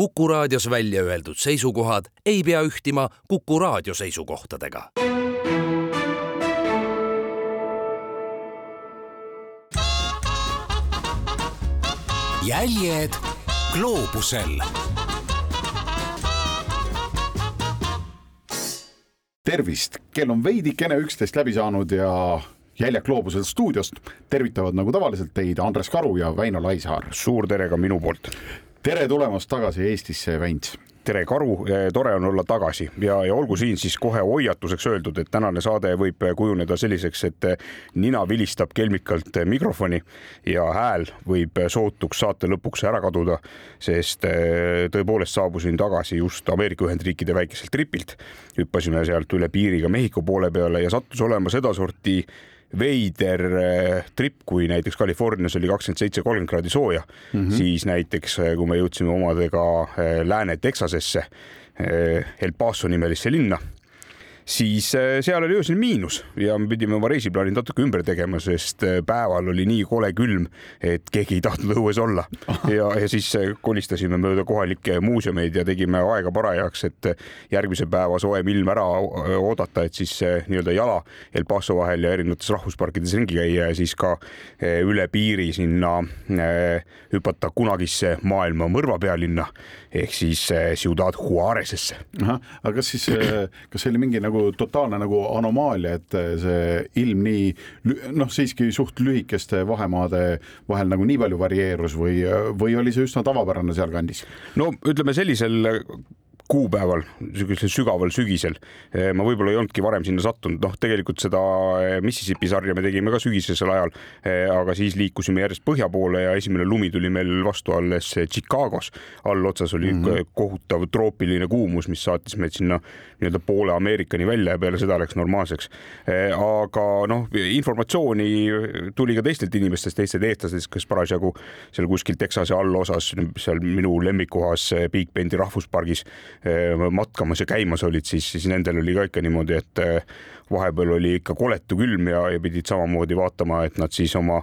Kuku raadios välja öeldud seisukohad ei pea ühtima Kuku raadio seisukohtadega. jäljed gloobusel tervist, kell on veidikene üksteist läbi saanud ja Jäljak gloobusel stuudiost tervitavad nagu tavaliselt teid Andres Karu ja Väino Laisaar. suur tere ka minu poolt. Tere tulemast tagasi Eestisse, Väints. Tere, Karu, tore on olla tagasi. Ja, ja olgu siin siis kohe hoiatuseks öeldud, et tänane saade võib kujuneda selliseks, et nina vilistab kelmikalt mikrofoni ja hääl võib sootuks saate lõpuks ära kaduda, sest eh, tõepoolest saabusin tagasi just Ameerika Ühendriikide väikeselt tripilt. hüppasime sealt üle piiri ka Mehhiko poole peale ja sattus olema sedasorti veider äh, trip, kui näiteks Californias oli kakskümmend seitse, kolmkümmend kraadi sooja mm, -hmm. siis näiteks äh, kui me jõudsime omadega äh, Lääne-Texasesse, El Paso nimelisse linna siis äh, seal oli öösel miinus ja me pidime oma reisiplaanid natuke ümber tegema, sest äh, päeval oli nii kole külm, et keegi ei tahtnud õues olla. ja, ja siis äh, kolistasime mööda kohalikke muuseumeid ja tegime aega parajaks, et järgmise päeva soojem ilm ära oodata, et siis nii-öelda jala El Paso vahel ja erinevates rahvusparkides ringi käia ja siis ka üle piiri sinna hüpata kunagisse maailma mõrvapealinna ehk siis Ciudad Juarezesse. aga kas siis, kas see oli mingi nagu nagu totaalne nagu anomaalia, et see ilm nii noh, siiski suht lühikeste vahemaade vahel nagu nii palju varieerus või, või oli see üsna tavapärane sealkandis? no ütleme sellisel kuupäeval, niisugusel sügaval sügisel. Eh, ma võib-olla ei olnudki varem sinna sattunud, noh, tegelikult seda eh, Mississippi sarja me tegime ka sügisesel ajal, eh, aga siis liikusime järjest põhja poole ja esimene lumi tuli meil vastu alles Chicagos. allotsas oli mm -hmm. kohutav troopiline kuumus, mis saatis meid sinna nii-öelda poole Ameerikani välja ja peale seda läks normaalseks. aga noh, informatsiooni tuli ka teistelt inimestest, teistest eestlastest, kes parasjagu seal kuskil Texase allosas, seal minu lemmikkohas Big Bendi rahvuspargis Äh, matkamas ja käimas olid, siis, siis nendel oli ka ikka niimoodi, et vahepeal oli ikka koletu külm ja, ja pidid samamoodi vaatama, et nad siis oma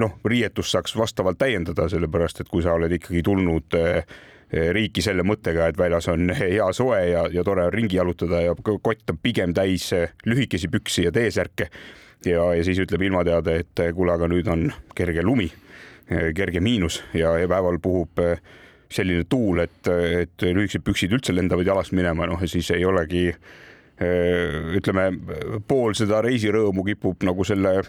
noh, riietust saaks vastavalt täiendada, sellepärast et kui sa oled ikkagi tulnud äh, riiki selle mõttega, et väljas on hea soe ja, ja tore on ringi jalutada ja kott on pigem täis lühikesi püksi ja T-särke. ja, ja siis ütleb ilmateade, et kuule, aga nüüd on kerge lumi, kerge miinus ja, ja päeval puhub selline tuul, et, et lühikesed püksid üldse lendavad jalast minema, noh ja siis ei olegi ütleme, pool seda reisirõõmu kipub nagu selle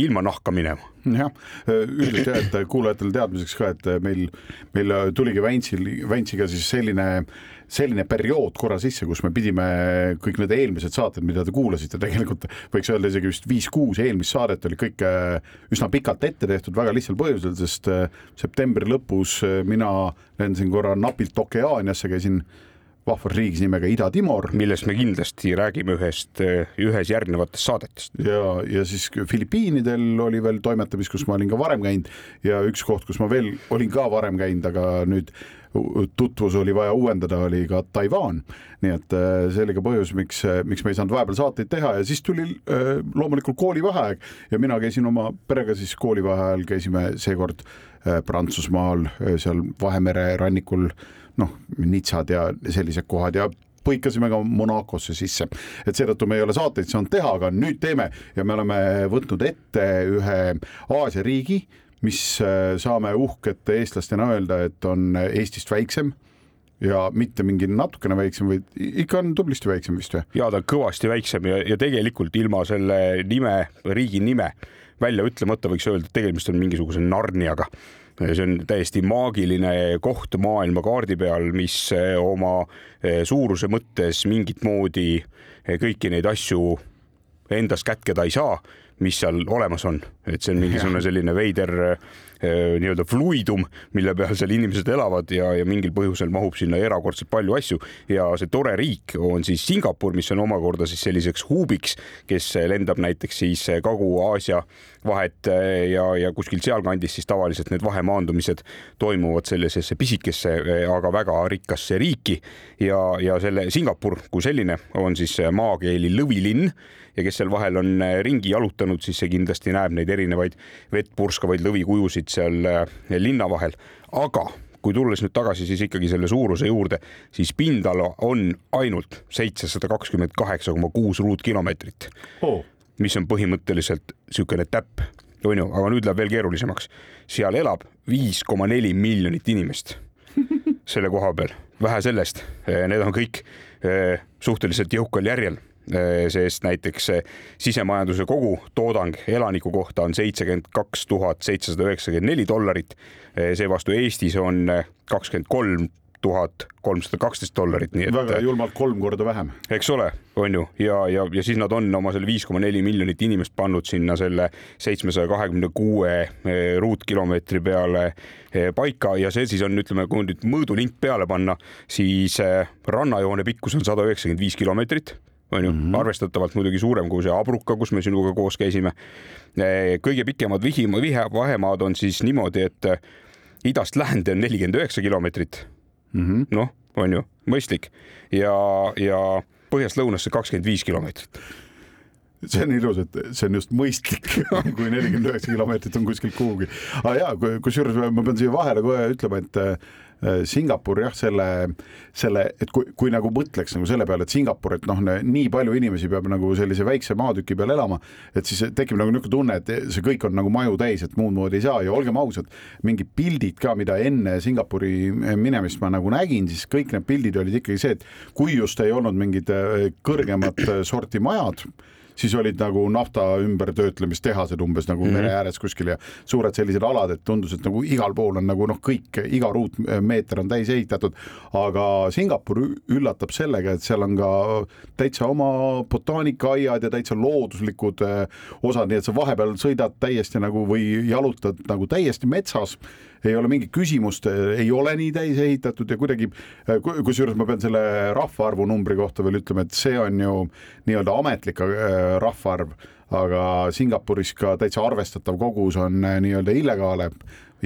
ilma nahka minema. jah, üldiselt jah, et kuulajatele teadmiseks ka, et meil, meil tuligi Väntsil, Väntsiga siis selline, selline periood korra sisse, kus me pidime kõik need eelmised saated, mida te kuulasite, tegelikult võiks öelda isegi vist viis-kuus eelmist saadet oli kõik äh, üsna pikalt ette tehtud väga lihtsal põhjusel, sest äh, septembri lõpus äh, mina lendasin korra napilt Okeaaniasse, käisin vahvas riigis nimega Ida-Timor. millest me kindlasti räägime ühest, ühes järgnevatest saadetest. ja, ja siis Filipiinidel oli veel toimetamis, kus ma olin ka varem käinud ja üks koht, kus ma veel olin ka varem käinud, aga nüüd tutvus oli vaja uuendada, oli ka Taiwan. nii et äh, see oli ka põhjus, miks, miks me ei saanud vahepeal saateid teha ja siis tuli äh, loomulikult koolivaheaeg ja mina käisin oma perega siis koolivaheajal käisime seekord äh, Prantsusmaal seal Vahemere rannikul noh, nitsad ja sellised kohad ja põikasime ka Monacosse sisse, et seetõttu me ei ole saateid saanud teha, aga nüüd teeme. Ja me oleme võtnud ette ühe Aasia riigi, mis äh, saame uhkete eestlastena öelda, et on Eestist väiksem ja mitte mingi natukene väiksem, vaid ikka on tublisti väiksem vist või? ja ta on kõvasti väiksem ja, ja tegelikult ilma selle nime, riigi nime välja ütlemata võiks öelda, et tegemist on mingisuguse Narniaga see on täiesti maagiline koht maailmakaardi peal, mis eh, oma eh, suuruse mõttes mingit moodi eh, kõiki neid asju endas kätkeda ei saa, mis seal olemas on, et see on mingisugune selline veider nii-öelda fluidum, mille peal seal inimesed elavad ja, ja mingil põhjusel mahub sinna erakordselt palju asju. Ja see tore riik on siis Singapur, mis on omakorda siis selliseks huubiks, kes lendab näiteks siis Kagu-Aasia vahet äh, ja, ja kuskil sealkandis siis tavaliselt need vahemaandumised toimuvad sellisesse pisikesse, äh, aga väga rikkasse riiki. Ja, ja selle Singapur kui selline on siis maakeeli lõvilinn ja kes seal vahel on ringi jalutanud, siis see kindlasti näeb neid erinevaid vett purskavaid lõvikujusid seal äh, linna vahel, aga kui tulles nüüd tagasi siis ikkagi selle suuruse juurde, siis pindala on ainult seitsesada kakskümmend kaheksa koma kuus ruutkilomeetrit oh. mis on põhimõtteliselt niisugune täpp, on ju, aga nüüd läheb veel keerulisemaks. seal elab viis koma neli miljonit inimest selle koha peal, vähe sellest, need on kõik eh, suhteliselt jõukal järjel eh, sest näiteks eh, sisemajanduse kogutoodang elaniku kohta on seitsekümmend kaks tuhat seitsesada üheksakümmend neli dollarit. seevastu Eestis on kakskümmend kolm tuhat kolmsada kaksteist dollarit, nii et. väga julmalt kolm korda vähem. eks ole, on ju, ja, ja, ja siis nad on oma selle viis koma neli miljonit inimest pannud sinna selle seitsmesaja kahekümne kuue ruutkilomeetri peale paika ja see siis on, ütleme, kui nüüd mõõdulink peale panna, siis rannajoone pikkus on sada üheksakümmend viis kilomeetrit on ju mm, -hmm. arvestatavalt muidugi suurem kui see Abruka, kus me sinuga koos käisime. kõige pikemad vihima, vihe, vahemaad on siis niimoodi, et idast läände on nelikümmend üheksa kilomeetrit -hmm.. noh, on ju, mõistlik ja, ja põhjast lõunasse kakskümmend viis kilomeetrit see on ilus, et see on just mõistlik, kui nelikümmend üheksa kilomeetrit on kuskilt kuhugi. aga ja, kusjuures ma pean siia vahele kohe ütlema, et Singapur jah, selle, selle, et kui, kui nagu mõtleks nagu selle peale, et Singapur, et noh, nii palju inimesi peab nagu sellise väikse maatüki peal elama, et siis tekib nagu niisugune tunne, et see kõik on nagu maju täis, et muud moodi ei saa. Ja olgem ausad, mingid pildid ka, mida enne Singapuri minemist ma nagu nägin, siis kõik need pildid olid ikkagi see, et kui just ei olnud mingid äh, kõrgemat sorti majad siis olid nagu nafta ümbertöötlemistehased umbes nagu mm -hmm. mere ääres kuskil ja suured sellised alad, et tundus, et nagu igal pool on nagu noh, kõik, iga ruutmeeter on täis ehitatud. aga Singapur üllatab sellega, et seal on ka täitsa oma botaanikaaaiad ja täitsa looduslikud eh, osad, nii et sa vahepeal sõidad täiesti nagu või jalutad nagu täiesti metsas ei ole mingit küsimust, ei ole nii täis ehitatud ja kuidagi, kusjuures ma pean selle rahvaarvu numbri kohta veel ütlema, et see on ju nii-öelda ametlik äh, rahvaarv, aga Singapuris ka täitsa arvestatav kogus on äh, nii-öelda illegaale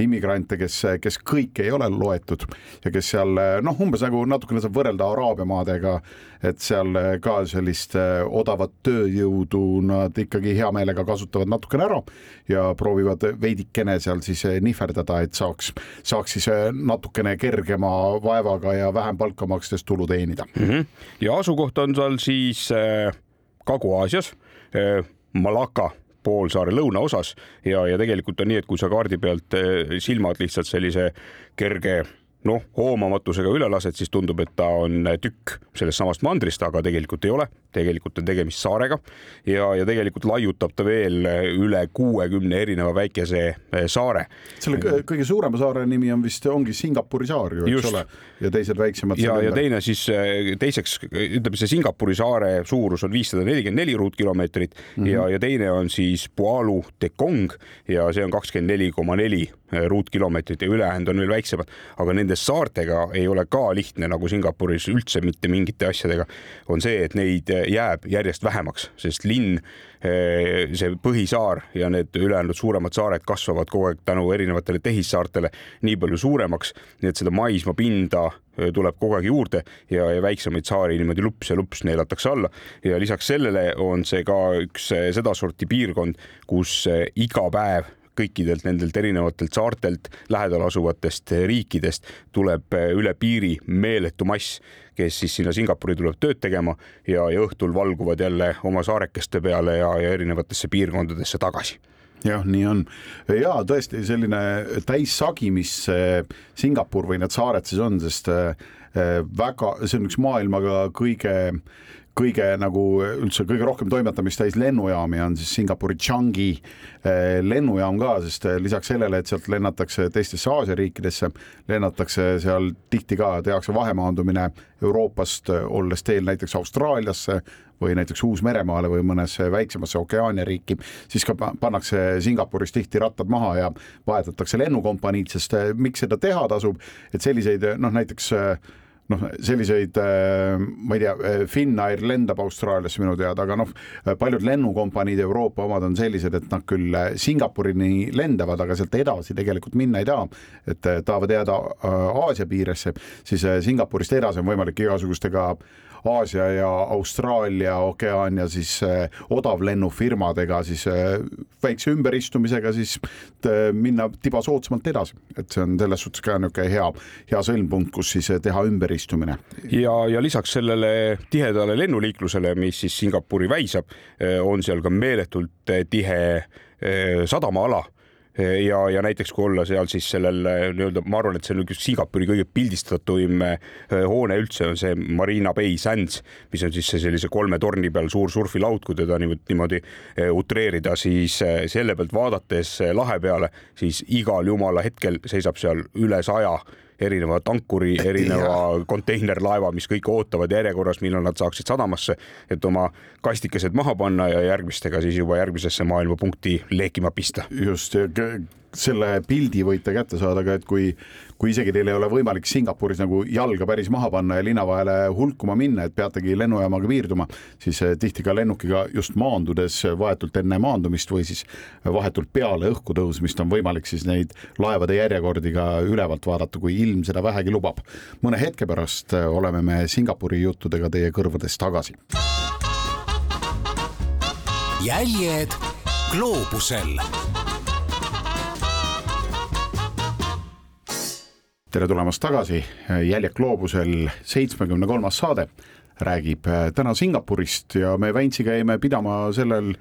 immigrante, kes, kes kõik ei ole loetud ja kes seal noh, umbes nagu natukene saab võrrelda Araabia maadega, et seal ka sellist odavat tööjõudu nad ikkagi hea meelega kasutavad natukene ära ja proovivad veidikene seal siis nihverdada, et saaks, saaks siis natukene kergema vaevaga ja vähem palka makstes tulu teenida mm. -hmm. ja asukoht on seal siis äh, Kagu-Aasias äh,, Malaka poolsaare lõunaosas ja, ja tegelikult on nii, et kui sa kaardi pealt eh, silmad lihtsalt sellise kerge noh, hoomamatusega üle lased, siis tundub, et ta on tükk sellest samast mandrist, aga tegelikult ei ole tegelikult on tegemist saarega ja, ja tegelikult laiutab ta veel üle kuuekümne erineva väikese eh, saare. selle kõige suurema saare nimi on vist, ongi Singapuri saar ju, eks ole, ja teised väiksemad. ja, ja teine siis eh, teiseks ütleme, see Singapuri saare suurus on viissada nelikümmend neli ruutkilomeetrit mm -hmm. ja, ja teine on siis Pualu Tekong ja see on kakskümmend neli koma neli eh, ruutkilomeetrit ja ülejäänud on veel väiksemad, aga nende saartega ei ole ka lihtne nagu Singapuris üldse mitte mingite asjadega, on see, et neid jääb järjest vähemaks, sest linn, eh, see põhisaar ja need ülejäänud suuremad saared kasvavad kogu aeg tänu erinevatele tehissaartele nii palju suuremaks, nii et seda maismaapinda eh, tuleb kogu aeg juurde ja, ja väiksemaid saari niimoodi lups ja lups neelatakse alla. Ja lisaks sellele on see ka üks eh, sedasorti piirkond, kus iga päev kõikidelt nendelt erinevatelt saartelt, lähedal asuvatest riikidest tuleb üle piiri meeletu mass kes siis sinna Singapuri tuleb tööd tegema ja, ja õhtul valguvad jälle oma saarekeste peale ja, ja erinevatesse piirkondadesse tagasi. Jah, nii on. Ja tõesti selline täissagi, mis Singapur või need saared siis on, sest eh, väga, see on üks maailmaga kõige kõige nagu üldse kõige rohkem toimetamist täis lennujaami on siis Singapuri Changi eh, lennujaam ka, sest eh, lisaks sellele, et sealt lennatakse teistesse Aasia riikidesse, lennatakse seal tihti ka, tehakse vahemaandumine Euroopast, eh, olles teel näiteks Austraaliasse või näiteks Uus-Meremaale või mõnesse väiksemasse Okeaania riiki, siis ka pannakse Singapuris tihti rattad maha ja vahetatakse lennukompaniid, sest miks seda teha tasub, et selliseid noh, näiteks noh, selliseid, ma ei tea, Finnair lendab Austraaliasse minu teada, aga noh, paljud lennukompaniid, Euroopa omad on sellised, et nad küll Singapurini lendavad, aga sealt edasi tegelikult minna ei taha. et tahavad jääda Aasia piiresse, siis Singapurist edasi on võimalik igasugustega Aasia ja Austraalia, Okeaania siis äh, odavlennufirmadega siis äh, väikse ümberistumisega siis äh, minna tiba soodsamalt edasi, et see on selles suhtes ka niisugune hea, hea sõlmpunkt, kus siis teha ümberistumine. ja, ja lisaks sellele tihedale lennuliiklusele, mis siis Singapuri väisab, on seal ka meeletult tihe sadamaala ja, ja näiteks kui olla seal siis sellel nii-öelda, ma arvan, et see on üks Singapuri kõige pildistatuim eh, hoone üldse on see Marina Bay Sands, mis on siis see sellise kolme torni peal suur surfilaud, kui teda niimoodi, niimoodi eh, utreerida, siis eh, selle pealt vaadates lahe peale, siis igal jumala hetkel seisab seal üle saja erineva tankuri, erineva konteinerlaeva, mis kõik ootavad järjekorras, millal nad saaksid sadamasse, et oma kastikesed maha panna ja järgmistega siis juba järgmisesse maailmapunkti leekima pista. just, selle pildi võite kätte saada ka, et kui, kui isegi teil ei ole võimalik Singapuris nagu jalga päris maha panna ja linna vahele hulkuma minna, et peategi lennujaamaga piirduma, siis eh, tihti ka lennukiga just maandudes vahetult enne maandumist või siis vahetult peale õhku tõusmist on võimalik siis neid laevade järjekordi ka ülevalt vaadata, kui ilm seda vähegi lubab. mõne hetke pärast eh, oleme me Singapuri juttudega teie kõrvades tagasi. jäljed gloobusel tere tulemast tagasi, Jäljak gloobusel seitsmekümne kolmas saade räägib äh, täna Singapurist ja me Väintsi käime pidama sellel,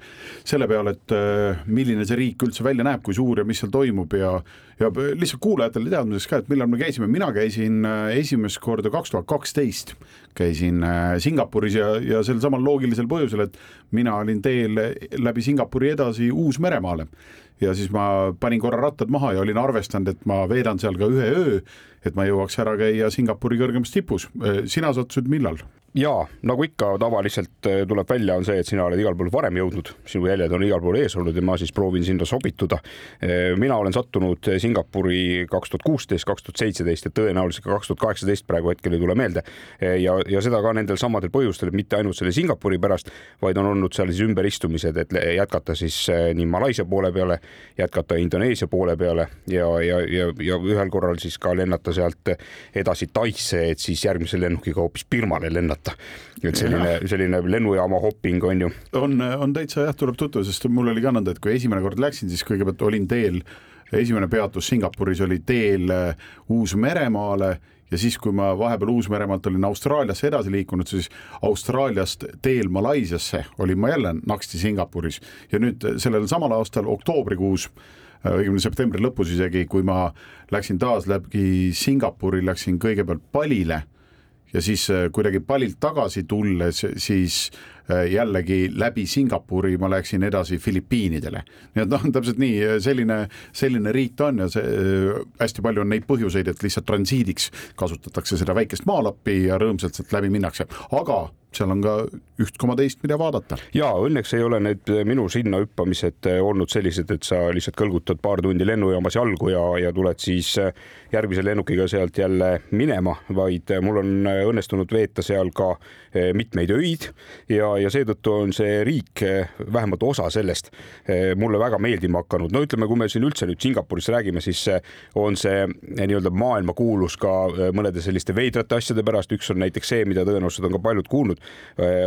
selle peale, et äh, milline see riik üldse välja näeb, kui suur ja mis seal toimub ja ja lihtsalt kuulajatele teadmiseks ka, et millal me käisime, mina käisin äh, esimest korda kaks tuhat kaksteist, käisin Singapuris ja, ja sel samal loogilisel põhjusel, et mina olin teel läbi Singapuri edasi Uus-Meremaale ja siis ma panin korra rattad maha ja olin arvestanud, et ma veedan seal ka ühe öö, et ma jõuaks ära käia Singapuri kõrgemas tipus. sina sattusid millal? ja nagu ikka tavaliselt eh, tuleb välja, on see, et sina oled igal pool varem jõudnud, sinu jäljed on igal pool ees olnud ja ma siis proovin sinna sobituda. Eh, mina olen sattunud Singapuri kaks tuhat kuusteist, kaks tuhat seitseteist ja tõenäoliselt ka kaks tuhat kaheksateist praegu hetkel ei tule meelde. Eh, ja, ja seda ka nendel samadel põhjustel, mitte ainult selle Singapuri pärast, vaid on olnud seal siis ümberistumised, et jätkata siis nii Malaisia poole peale, jätkata Indoneesia poole peale ja, ja, ja, ja ühel korral siis ka lennata sealt edasi Taisse, et siis järgmise lennukiga hoopis Birmale lennata vaadata. et selline, selline lennujaama hopping on ju. on, on täitsa jah, tuleb tutvu, sest mul oli ka nõnda, et kui esimene kord läksin, siis kõigepealt olin teel, esimene peatus Singapuris oli teel äh, Uus-Meremaale ja siis, kui ma vahepeal Uus-Meremaalt olin Austraaliasse edasi liikunud, siis Austraaliast teel Malaisiasse olin ma jälle naksti Singapuris ja nüüd sellel samal aastal oktoobrikuus õigemini septembri lõpus isegi, kui ma läksin taas läbi Singapuri, läksin kõigepealt Palile ja siis äh, kuidagi palilt tagasi tulles, siis jällegi läbi Singapuri ma läksin edasi Filipiinidele. nii et noh, täpselt nii, äh, selline, selline riik ta on ja see hästi palju on neid põhjuseid, et lihtsalt transiidiks kasutatakse seda väikest maalappi ja rõõmsalt sealt läbi minnakse, aga seal on ka üht koma teist, mida vaadata. ja õnneks ei ole need minu sinna hüppamised olnud sellised, et sa lihtsalt kõlgutad paar tundi lennujaamas jalgu ja, ja tuled siis järgmise lennukiga sealt jälle minema, vaid mul on õnnestunud veeta seal ka mitmeid öid ja, ja seetõttu on see riik, eh, vähemalt osa sellest, eh, mulle väga meeldima hakanud. no ütleme, kui me siin üldse nüüd Singapurist räägime, siis on see nii-öelda maailmakuulus ka mõnede selliste veidrate asjade pärast. üks on näiteks see, mida tõenäoliselt on ka paljud kuulnud,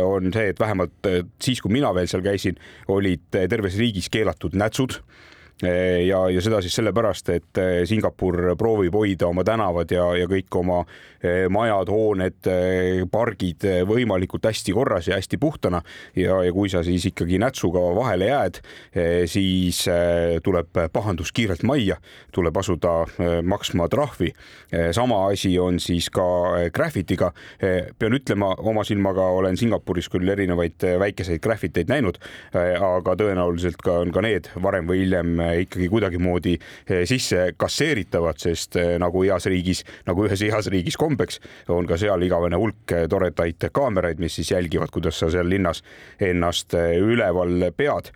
on see, et vähemalt siis, kui mina veel seal käisin, olid terves riigis keelatud nätsud Eh, ja, ja seda siis sellepärast, et eh, Singapur proovib hoida oma tänavad ja, ja kõik oma eh, majad, hooned, pargid võimalikult hästi korras ja hästi puhtana. ja, ja kui sa siis ikkagi nätsuga vahele jääd, siis tuleb pahandus kiirelt majja, tuleb asuda maksma trahvi. sama asi on siis ka graffitiga. pean ütlema, oma silmaga olen Singapuris küll erinevaid väikeseid graffiteid näinud, aga tõenäoliselt ka on ka need varem või hiljem ikkagi kuidagimoodi eh, sisse kasseeritavad, sest eh, nagu heas riigis, nagu ühes heas riigis kombeks, on ka seal igavene hulk eh, toredaid kaameraid, mis siis jälgivad, kuidas sa seal linnas ennast üleval pead.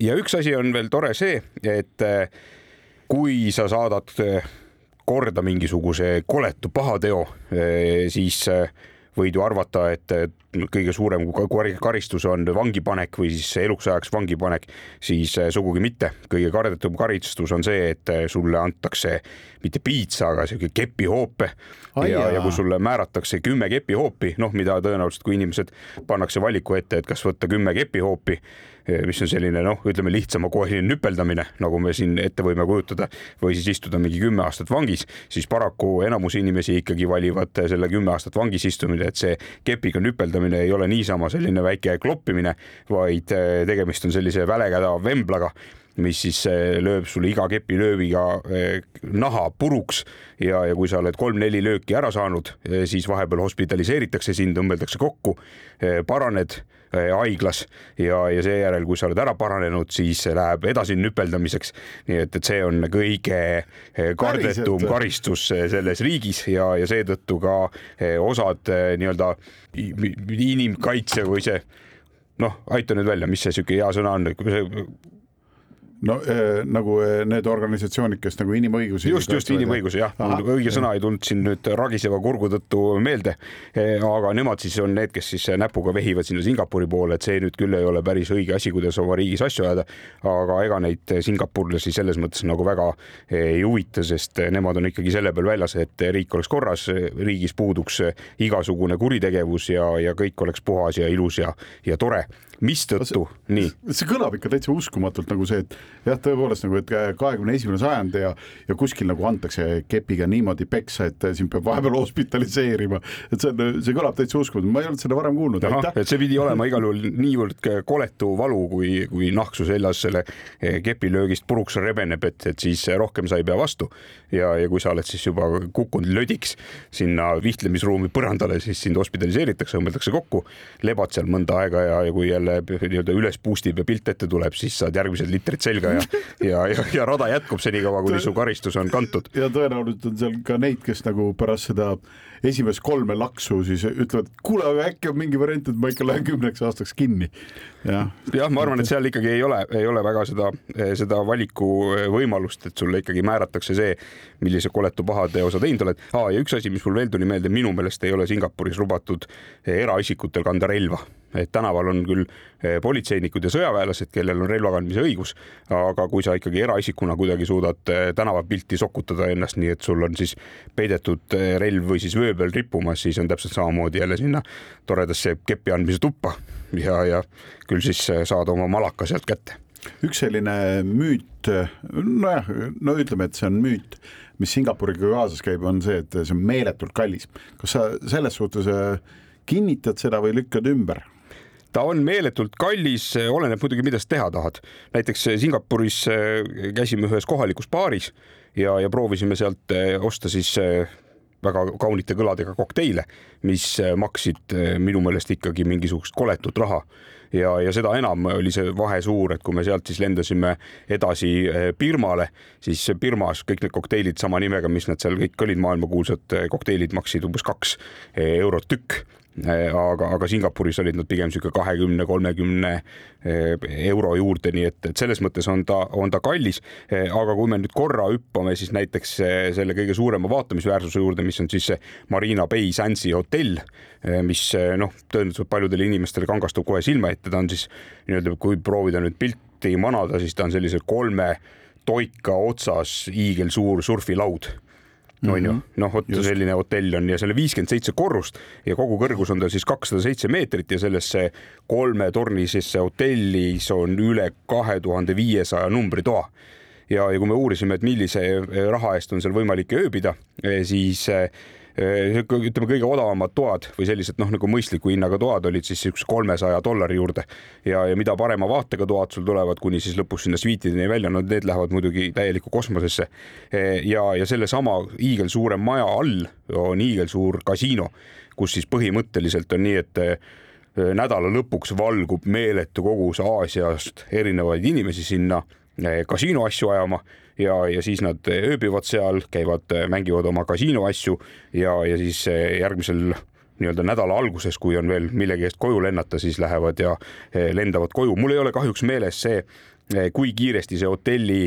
ja üks asi on veel tore see, et kui sa saadad korda mingisuguse koletu pahateo, siis võid ju arvata, et kõige suurem karistus on vangipanek või siis eluks ajaks vangipanek, siis sugugi mitte. kõige kardetum karistus on see, et sulle antakse mitte piitsa, aga sihuke kepihoope ja, ja kui sulle määratakse kümme kepihoopi, noh, mida tõenäoliselt, kui inimesed pannakse valiku ette, et kas võtta kümme kepihoopi Eh, mis on selline noh, ütleme lihtsamakoeline nüpeldamine, nagu me siin ette võime kujutada, või siis istuda mingi kümme aastat vangis, siis paraku enamus inimesi ikkagi valivad selle kümme aastat vangis istumine, et see kepiga nüpeldamine ei ole niisama selline väike kloppimine, vaid eh, tegemist on sellise välekäda vemblaga mis siis eh, lööb sulle iga kepilööviga naha puruks ja, ja kui sa oled kolm-neli lööki ära saanud, siis vahepeal hospitaliseeritakse sind, tõmbeldakse kokku, paraned haiglas ja, ja seejärel, kui sa oled ära paranenud, siis läheb edasi nüpeldamiseks. nii et, et see on kõige kardetum Päriselt. karistus selles riigis ja, ja seetõttu ka osad nii-öelda inimkaitse või see noh, aita nüüd välja, mis see sihuke hea sõna on, no äh, nagu äh, need organisatsioonid, kes nagu inimõigusi. just, just inimõigusi jah, õige sõna ei tulnud siin nüüd ragiseva kurgu tõttu meelde. aga nemad siis on need, kes siis näpuga vehivad sinna Singapuri poole, et see nüüd küll ei ole päris õige asi, kuidas oma riigis asju ajada. aga ega neid singapurlasi selles mõttes nagu väga ei huvita, sest nemad on ikkagi selle peal väljas, et riik oleks korras, riigis puuduks igasugune kuritegevus ja, ja kõik oleks puhas ja ilus ja, ja tore mistõttu, nii. see kõlab ikka täitsa uskumatult nagu see, et jah, tõepoolest nagu, et kahekümne esimene sajand ja, ja kuskil nagu antakse kepiga niimoodi peksa, et sind peab vahepeal hospitaliseerima. et see on, see kõlab täitsa uskumatu, ma ei olnud seda varem kuulnud. et see pidi olema igal juhul niivõrd koletu valu, kui, kui nahksu seljas selle eh, kepilöögist puruks rebeneb, et, et siis rohkem sa ei pea vastu. ja, ja kui sa oled siis juba kukkunud lödiks sinna vihtlemisruumi põrandale, siis sind hospitaliseeritakse, õmmeldakse kokku, lebad seal mõnda aega ja, ja kui jälle jälle nii-öelda üles boost ib ja pilt ette tuleb, siis saad järgmised litrid selga ja, ja, ja, ja rada jätkub senikaua, kuni su karistus on kantud. ja tõenäoliselt on seal ka neid, kes nagu pärast seda esimest kolme laksu siis ütlevad, kuule, aga äkki on mingi variant, et ma ikka lähen kümneks aastaks kinni. jah, jah, ma arvan, et seal ikkagi ei ole, ei ole väga seda, seda valiku võimalust, et sulle ikkagi määratakse see, millise koletu pahateo sa teinud oled ah,. ja üks asi, mis mul veel tuli meelde, minu meelest ei ole Singapuris lubatud eraisikutel kanda relva et tänaval on küll politseinikud ja sõjaväelased, kellel on relva kandmise õigus, aga kui sa ikkagi eraisikuna kuidagi suudad eh, tänavapilti sokutada ennast nii, et sul on siis peidetud eh, relv või siis vöö peal rippumas, siis on täpselt samamoodi jälle sinna toredasse kepi andmise tuppa ja, ja küll siis saad oma malaka sealt kätte üks selline müüt, nojah, no ütleme, et see on müüt, mis Singapuriga kaasas käib, on see, et see on meeletult kallis. kas sa selles suhtes kinnitad seda või lükkad ümber? Ta on meeletult kallis, oleneb muidugi, mida sa teha tahad. näiteks Singapuris äh, käisime ühes kohalikus baaris ja, ja proovisime sealt äh, osta siis väga kaunite kõladega kokteile, mis maksid minu meelest ikkagi mingisugust koletut raha ja, ja seda enam oli see vahe suur, et kui me sealt siis lendasime edasi Birmale, siis Birmas kõik need kokteilid sama nimega, mis nad seal kõik olid, maailmakuulsad kokteilid maksid umbes kaks eurot tükk aga, aga Singapuris olid nad pigem niisugune kahekümne, kolmekümne äh, euro juurde, nii et, et selles mõttes on ta, on ta kallis. Äh, aga kui me nüüd korra hüppame siis näiteks selle kõige suurema vaatamisväärsuse juurde, mis on siis see Marina Bay Sandsi hotell, mis noh, tõenäoliselt paljudele inimestele kangastub kohe silma ette, ta on siis nii-öelda, kui proovida nüüd pilti manada, siis ta on sellise kolme toika otsas hiigelsuur surfilaud on ju, mhm. noh, vot selline hotell on ja selle viiskümmend seitse korrust ja kogu kõrgus on tal siis kakssada seitse meetrit ja sellesse kolmetornisesse hotellis on üle kahe tuhande viiesaja numbritoa ja, ja kui me uurisime, et millise raha eest on seal võimalik ööbida, siis Äh, ütleme, kõige odavamad toad või sellised noh, nagu mõistliku hinnaga toad olid siis siukse kolmesaja dollari juurde ja, ja mida parema vaatega toad sul tulevad, kuni siis lõpus sinna sviitideni välja, no need lähevad muidugi täielikku kosmosesse. Äh, ja, ja sellesama hiigelsuure maja all on hiigelsuur kasiino, kus siis põhimõtteliselt on nii, et äh, nädala lõpuks valgub meeletu kogus Aasiast erinevaid inimesi sinna kasiino asju ajama ja, ja siis nad ööbivad seal, käivad, mängivad oma kasiino asju ja, ja siis järgmisel nii-öelda nädala alguses, kui on veel millegi eest koju lennata, siis lähevad ja lendavad koju. mul ei ole kahjuks meeles see, kui kiiresti see hotelli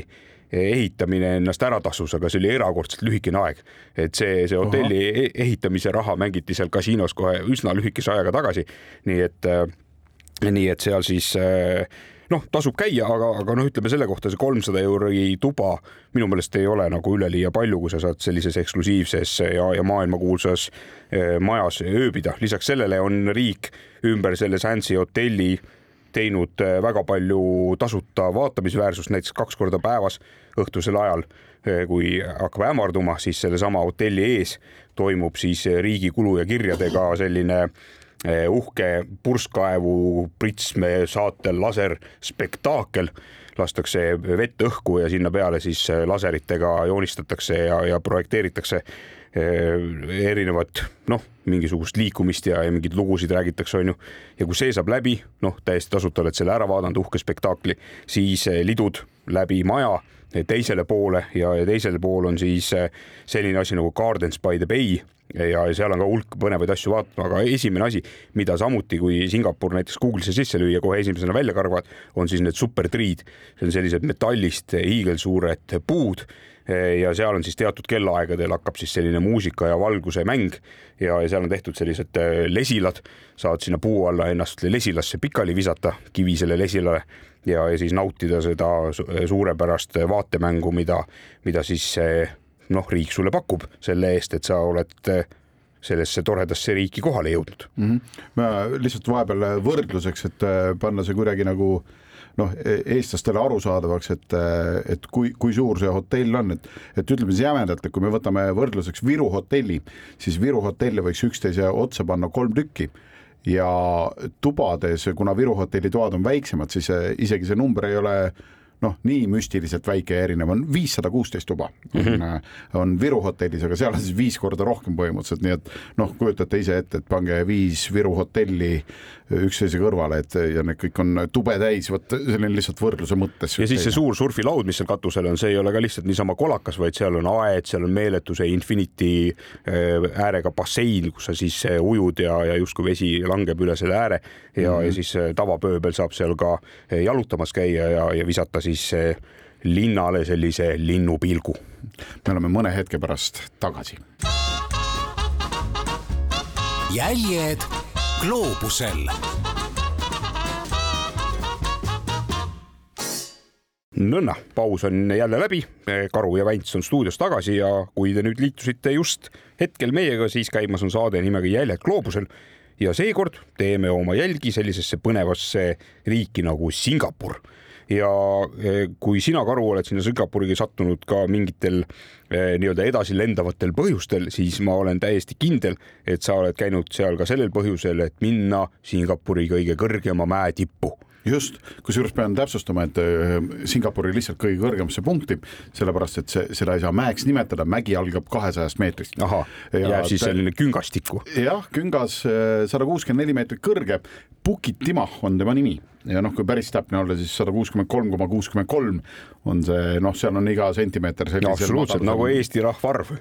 ehitamine ennast ära tasus, aga see oli erakordselt lühikene aeg. et see, see hotelli Aha. E-, ehitamise raha mängiti seal kasiinos kohe üsna lühikese ajaga tagasi. nii et, nii et seal siis äh, noh, tasub käia, aga, aga noh, ütleme selle kohta see kolmsada euri tuba minu meelest ei ole nagu üleliia palju, kui sa saad sellises eksklusiivses ja, ja maailmakuulsas eh, majas ööbida. lisaks sellele on riik ümber selle Sansi hotelli teinud eh, väga palju tasuta vaatamisväärsust, näiteks kaks korda päevas õhtusel ajal, eh, kui hakkab hämarduma, siis sellesama hotelli ees toimub siis riigi kulu ja kirjadega selline uhke purskkaevu pritsme saatel laserspektaakel lastakse vett õhku ja sinna peale siis eh, laseritega joonistatakse ja, ja projekteeritakse eh, erinevat noh, mingisugust liikumist ja, ja mingeid lugusid räägitakse, onju. ja kui see saab läbi, noh, täiesti tasuta oled selle ära vaadanud, uhke spektaakli, siis lidud läbi maja teisele poole ja, ja teisel pool on siis selline asi nagu Gardens by the Bay ja seal on ka hulk põnevaid asju vaatama, aga esimene asi, mida samuti, kui Singapur näiteks Google'isse sisse lüüa, kohe esimesena välja kargavad, on siis need supertriid. see on sellised metallist hiigelsuured puud ja seal on siis teatud kellaaegadel hakkab siis selline muusika ja valguse mäng ja, ja seal on tehtud sellised äh, lesilad, saad sinna puu alla ennast lesilasse pikali visata, kivisele lesilale ja, ja siis nautida seda suurepärast vaatemängu, mida, mida siis noh, riik sulle pakub selle eest, et sa oled eh, sellesse toredasse riiki kohale jõudnud mm. -hmm. ma lihtsalt vahepeal võrdluseks, et eh, panna see kuidagi nagu noh, e-, eestlastele arusaadavaks, et, eh, et kui, kui suur see hotell on, et, et ütleme siis jämedalt, et kui me võtame võrdluseks Viru hotelli, siis Viru hotelli võiks üksteise otsa panna kolm tükki ja tubades, kuna Viru hotelli toad on väiksemad, siis isegi see number ei ole noh, nii müstiliselt väike ja erinev on viissada kuusteist tuba mm -hmm. on Viru hotellis, aga seal on siis viis korda rohkem põhimõtteliselt, nii et noh, kujutate ise ette, et pange viis Viru hotelli üksteise kõrvale, et ja need kõik on tube täis, vot selline lihtsalt võrdluse mõttes. ja siis see suur surfilaud, mis seal katusel on, see ei ole ka lihtsalt niisama kolakas, vaid seal on aed, seal on meeletu see Infinity äh, äärega bassein, kus sa siis äh, ujud ja, ja justkui vesi langeb üle selle ääre ja mm, -hmm. ja siis tavapööbel saab seal ka jalutamas käia ja, ja visata siis siis linnale sellise linnupilgu. me oleme mõne hetke pärast tagasi. jäljed gloobusel. Nõnna, paus on jälle läbi, Karu ja Vänts on stuudios tagasi ja kui te nüüd liitusite just hetkel meiega, siis käimas on saade nimega Jäljed gloobusel. Ja seekord teeme oma jälgi sellisesse põnevasse riiki nagu Singapur ja eh, kui sina, Karu, oled sinna Singapuri sattunud ka mingitel eh, nii-öelda edasi lendavatel põhjustel, siis ma olen täiesti kindel, et sa oled käinud seal ka sellel põhjusel, et minna Singapuri kõige kõrgema mäe tippu just, kusjuures pean täpsustama, et äh, Singapuri lihtsalt kõige kõrgemasse punkti, sellepärast et see, seda ei saa mäeks nimetada, mägi algab kahesajast meetrist. ahah, jääb siis selline küngastikku. jah, küngas sada kuuskümmend neli meetrit kõrge, Pukit Timah on tema nimi ja noh, kui päris täpne olla, siis sada kuuskümmend kolm koma kuuskümmend kolm on see, noh, seal on iga sentimeeter. absoluutselt nagu Eesti rahvaarv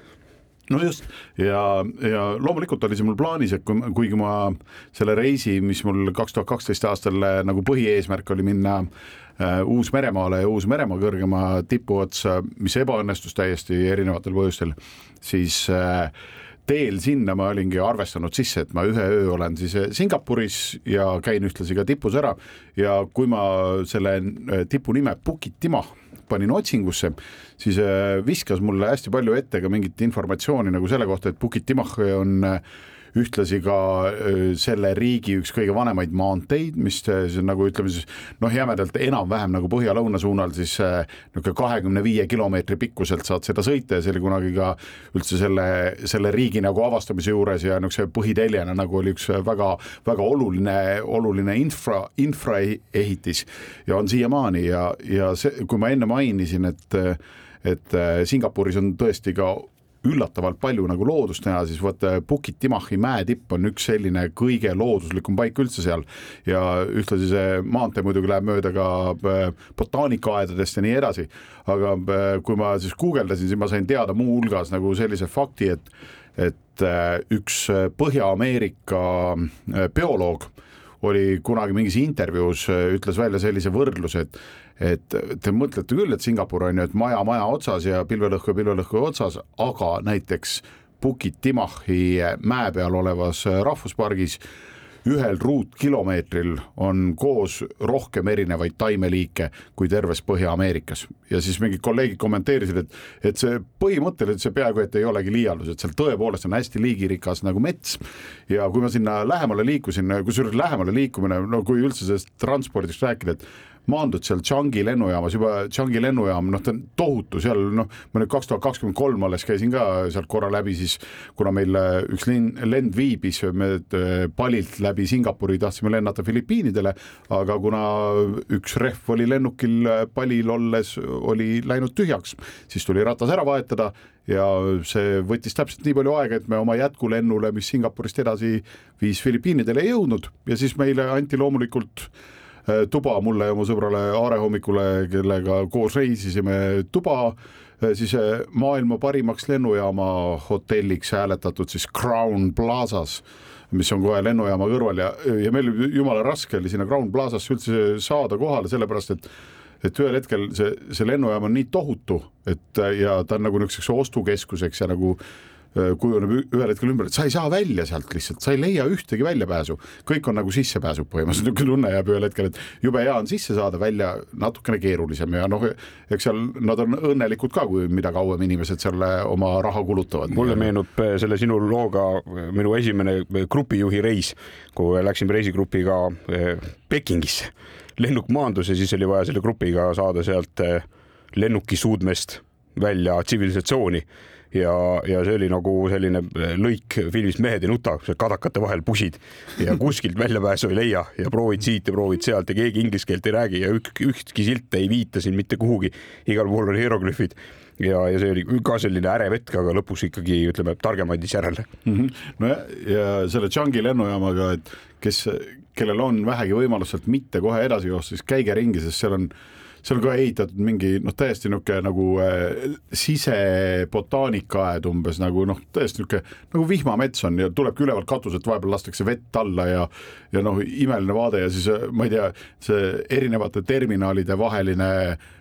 no just ja, ja loomulikult oli see mul plaanis, et kui, kuigi ma selle reisi, mis mul kaks tuhat kaksteist aastal äh, nagu põhieesmärk oli minna äh, Uus-Meremaale ja Uus-Meremaa kõrgema tipu otsa, mis ebaõnnestus täiesti erinevatel põhjustel, siis äh, teel sinna ma olingi arvestanud sisse, et ma ühe öö olen siis äh, Singapuris ja käin ühtlasi ka tipus ära. Ja kui ma selle tipu nime Pukit Timah panin otsingusse, siis äh, viskas mulle hästi palju ette ka mingit informatsiooni nagu selle kohta, et Bukit Timah on äh, ühtlasi ka selle riigi üks kõige vanemaid maanteid, mis nagu ütleme siis noh, jämedalt enam-vähem nagu põhja-lõuna suunal siis niisugune kahekümne viie kilomeetri pikkuselt saad seda sõita ja see oli kunagi ka üldse selle, selle riigi nagu avastamise juures ja niisuguse põhiteljena nagu oli üks väga-väga oluline, oluline infra, infraehitis ja on siiamaani ja, ja see, kui ma enne mainisin, et et Singapuris on tõesti ka üllatavalt palju nagu loodust näha, siis vot äh, Timahi mäetipp on üks selline kõige looduslikum paik üldse seal ja ühtlasi see maantee muidugi läheb mööda ka äh, botaanikaaedadest ja nii edasi. aga äh, kui ma siis guugeldasin, siis ma sain teada muuhulgas nagu sellise fakti, et et üks Põhja-Ameerika bioloog oli kunagi mingis intervjuus ütles välja sellise võrdluse, et et te mõtlete küll, et Singapur on ju, et maja maja otsas ja pilvelõhkuja pilvelõhkuja otsas, aga näiteks Bukit Timahi mäe peal olevas rahvuspargis ühel ruutkilomeetril on koos rohkem erinevaid taimeliike kui terves Põhja-Ameerikas ja siis mingid kolleegid kommenteerisid, et, et see põhimõtteliselt see peaaegu et ei olegi liialdus, et seal tõepoolest on hästi liigirikas nagu mets. ja kui ma sinna lähemale liikusin, kusjuures lähemale liikumine, no kui üldse sellest transpordist rääkida, et maandud seal Changi lennujaamas, juba Changi lennujaam, noh, ta on tohutu seal, noh, ma nüüd kaks tuhat kakskümmend kolm alles käisin ka sealt korra läbi, siis kuna meil äh, üks lend, lend viibis, me äh, Palilt läbi Singapuri tahtsime lennata Filipiinidele, aga kuna üks rehv oli lennukil äh, Palil olles, oli läinud tühjaks, siis tuli ratas ära vahetada ja see võttis täpselt nii palju aega, et me oma jätkulennule, mis Singapurist edasi viis Filipiinidele ei jõudnud. Ja siis meile anti loomulikult äh, tuba mulle ja mu sõbrale Aare hommikule, kellega koos reisisime, tuba äh, siis äh, maailma parimaks lennujaama hotelliks hääletatud siis Crown Plazas mis on kohe lennujaama kõrval ja, ja meil jumala raske oli sinna Crown Plazasse üldse saada kohale, sellepärast et et ühel hetkel see, see lennujaam on nii tohutu, et ja ta on nagu niisuguseks ostukeskuseks ja nagu Äh, kujuneb ühel hetkel ümber, et sa ei saa välja sealt lihtsalt, sa ei leia ühtegi väljapääsu, kõik on nagu sissepääsud põhimõtteliselt, niisugune tunne jääb ühel hetkel, et jube hea on sisse saada, välja natukene keerulisem ja noh, eks seal nad on õnnelikud ka, kui mida kauem inimesed selle oma raha kulutavad. mulle meenub äh, selle sinu looga äh, minu esimene grupijuhi reis, kui läksime reisigrupiga Pekingisse. lennuk maandus ja siis oli vaja selle grupiga saada sealt lennuki suudmest välja tsivilisatsiooni ja, ja see oli nagu selline eh, lõik filmist Mehed ei nuta, kadakate vahel pusid ja kuskilt väljapääsu ei leia ja proovid siit ja proovid sealt ja keegi inglise keelt ei räägi ja ük, ühtki silt ei viita siin mitte kuhugi. igal pool on hieroglüüfid ja, ja see oli ka selline ärev hetk, aga lõpuks ikkagi ütleme, targem andis järele mm. -hmm. no ja, ja selle Changi lennujaamaga, et kes, kellel on vähegi võimalus sealt mitte kohe edasi joosta, siis käige ringi, sest seal on seal ka ehitatud mingi noh, täiesti niisugune nagu äh, sisebotaanikaaed umbes nagu noh, täiesti niisugune nagu vihmamets on ja tulebki ülevalt katuselt, vahepeal lastakse vett alla ja ja noh, imeline vaade ja siis ma ei tea, see erinevate terminalide vaheline äh, Äh,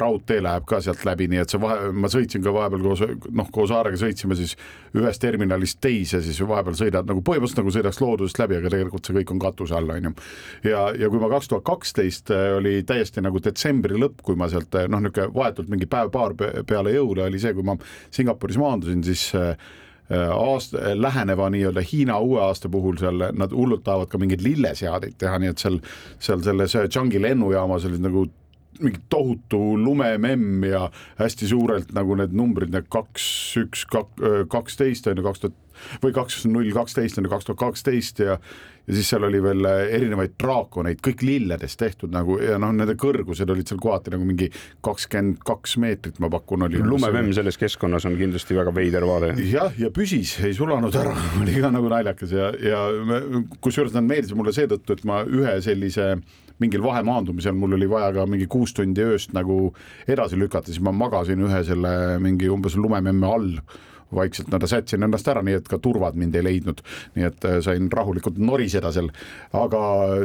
raudtee läheb ka sealt läbi, nii et see vahe, ma sõitsin ka vahepeal koos noh, koos Aarega sõitsime siis ühest terminalist teise, siis vahepeal sõidad nagu põhimõtteliselt nagu sõidaks loodusest läbi, aga tegelikult see kõik on katuse all, on ju. ja, ja kui ma kaks tuhat kaksteist äh, oli täiesti nagu detsembri lõpp, kui ma sealt äh, noh, niisugune vahetult mingi päev-paar peale jõule oli see, kui ma Singapuris maandusin, siis aasta, läheneva nii-öelda Hiina uue aasta puhul seal nad hullult tahavad ka mingeid lilleseadeid teha, nii et seal, seal selles Changi lennujaamas olid nagu mingi tohutu lumememm ja hästi suurelt nagu need numbrid, need kaks, üks, kaksteist on ju, kaks tuhat või kaks null kaksteist on ju kaks tuhat kaksteist ja ja siis seal oli veel erinevaid draakoneid, kõik lilledest tehtud nagu ja noh, nende kõrgused olid seal kohati nagu mingi kakskümmend kaks meetrit, ma pakun, oli. lumememm selles keskkonnas on kindlasti väga veider vaade. jah, ja püsis, ei sulanud ära oli ka nagu naljakas ja, ja kusjuures nad meeldisid mulle seetõttu, et ma ühe sellise mingil vahemaandumisel mul oli vaja ka mingi kuus tundi ööst nagu edasi lükata, siis ma magasin ühe selle mingi umbes lumememme all vaikselt nii-öelda sätsin ennast ära, nii et ka turvad mind ei leidnud. nii et äh, sain rahulikult noriseda seal. aga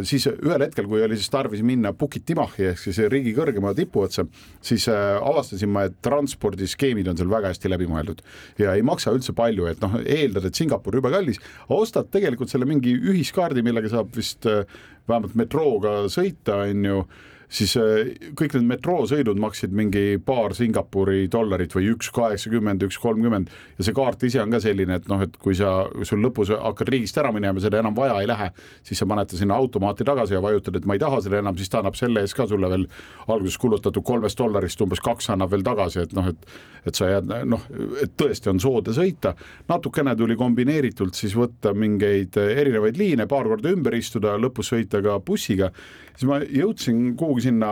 siis ühel hetkel, kui oli siis tarvis minna Bukit Timahi ehk siis riigi kõrgema tipu otsa, siis äh, avastasin ma, et transpordiskeemid on seal väga hästi läbi mõeldud ja ei maksa üldse palju, et noh, eeldad, et Singapur jube kallis, ostad tegelikult selle mingi ühiskaardi, millega saab vist äh, vähemalt metrooga sõita, on ju siis äh, kõik need metroosõidud maksid mingi paar Singapuri dollarit või üks kaheksakümmend, üks kolmkümmend. Ja see kaart ise on ka selline, et noh, et kui sa, sul lõpus hakkad riigist ära minema, seda enam vaja ei lähe, siis sa paned ta sinna automaati tagasi ja vajutad, et ma ei taha seda enam, siis ta annab selle eest ka sulle veel alguses kulutatud kolmest dollarist umbes kaks annab veel tagasi, et noh, et et sa jääd noh, et tõesti on soodne sõita, natukene tuli kombineeritult siis võtta mingeid erinevaid liine, paar korda ümber istuda, lõpus sõita ka bussiga, siis ma jõudsin kuhugi sinna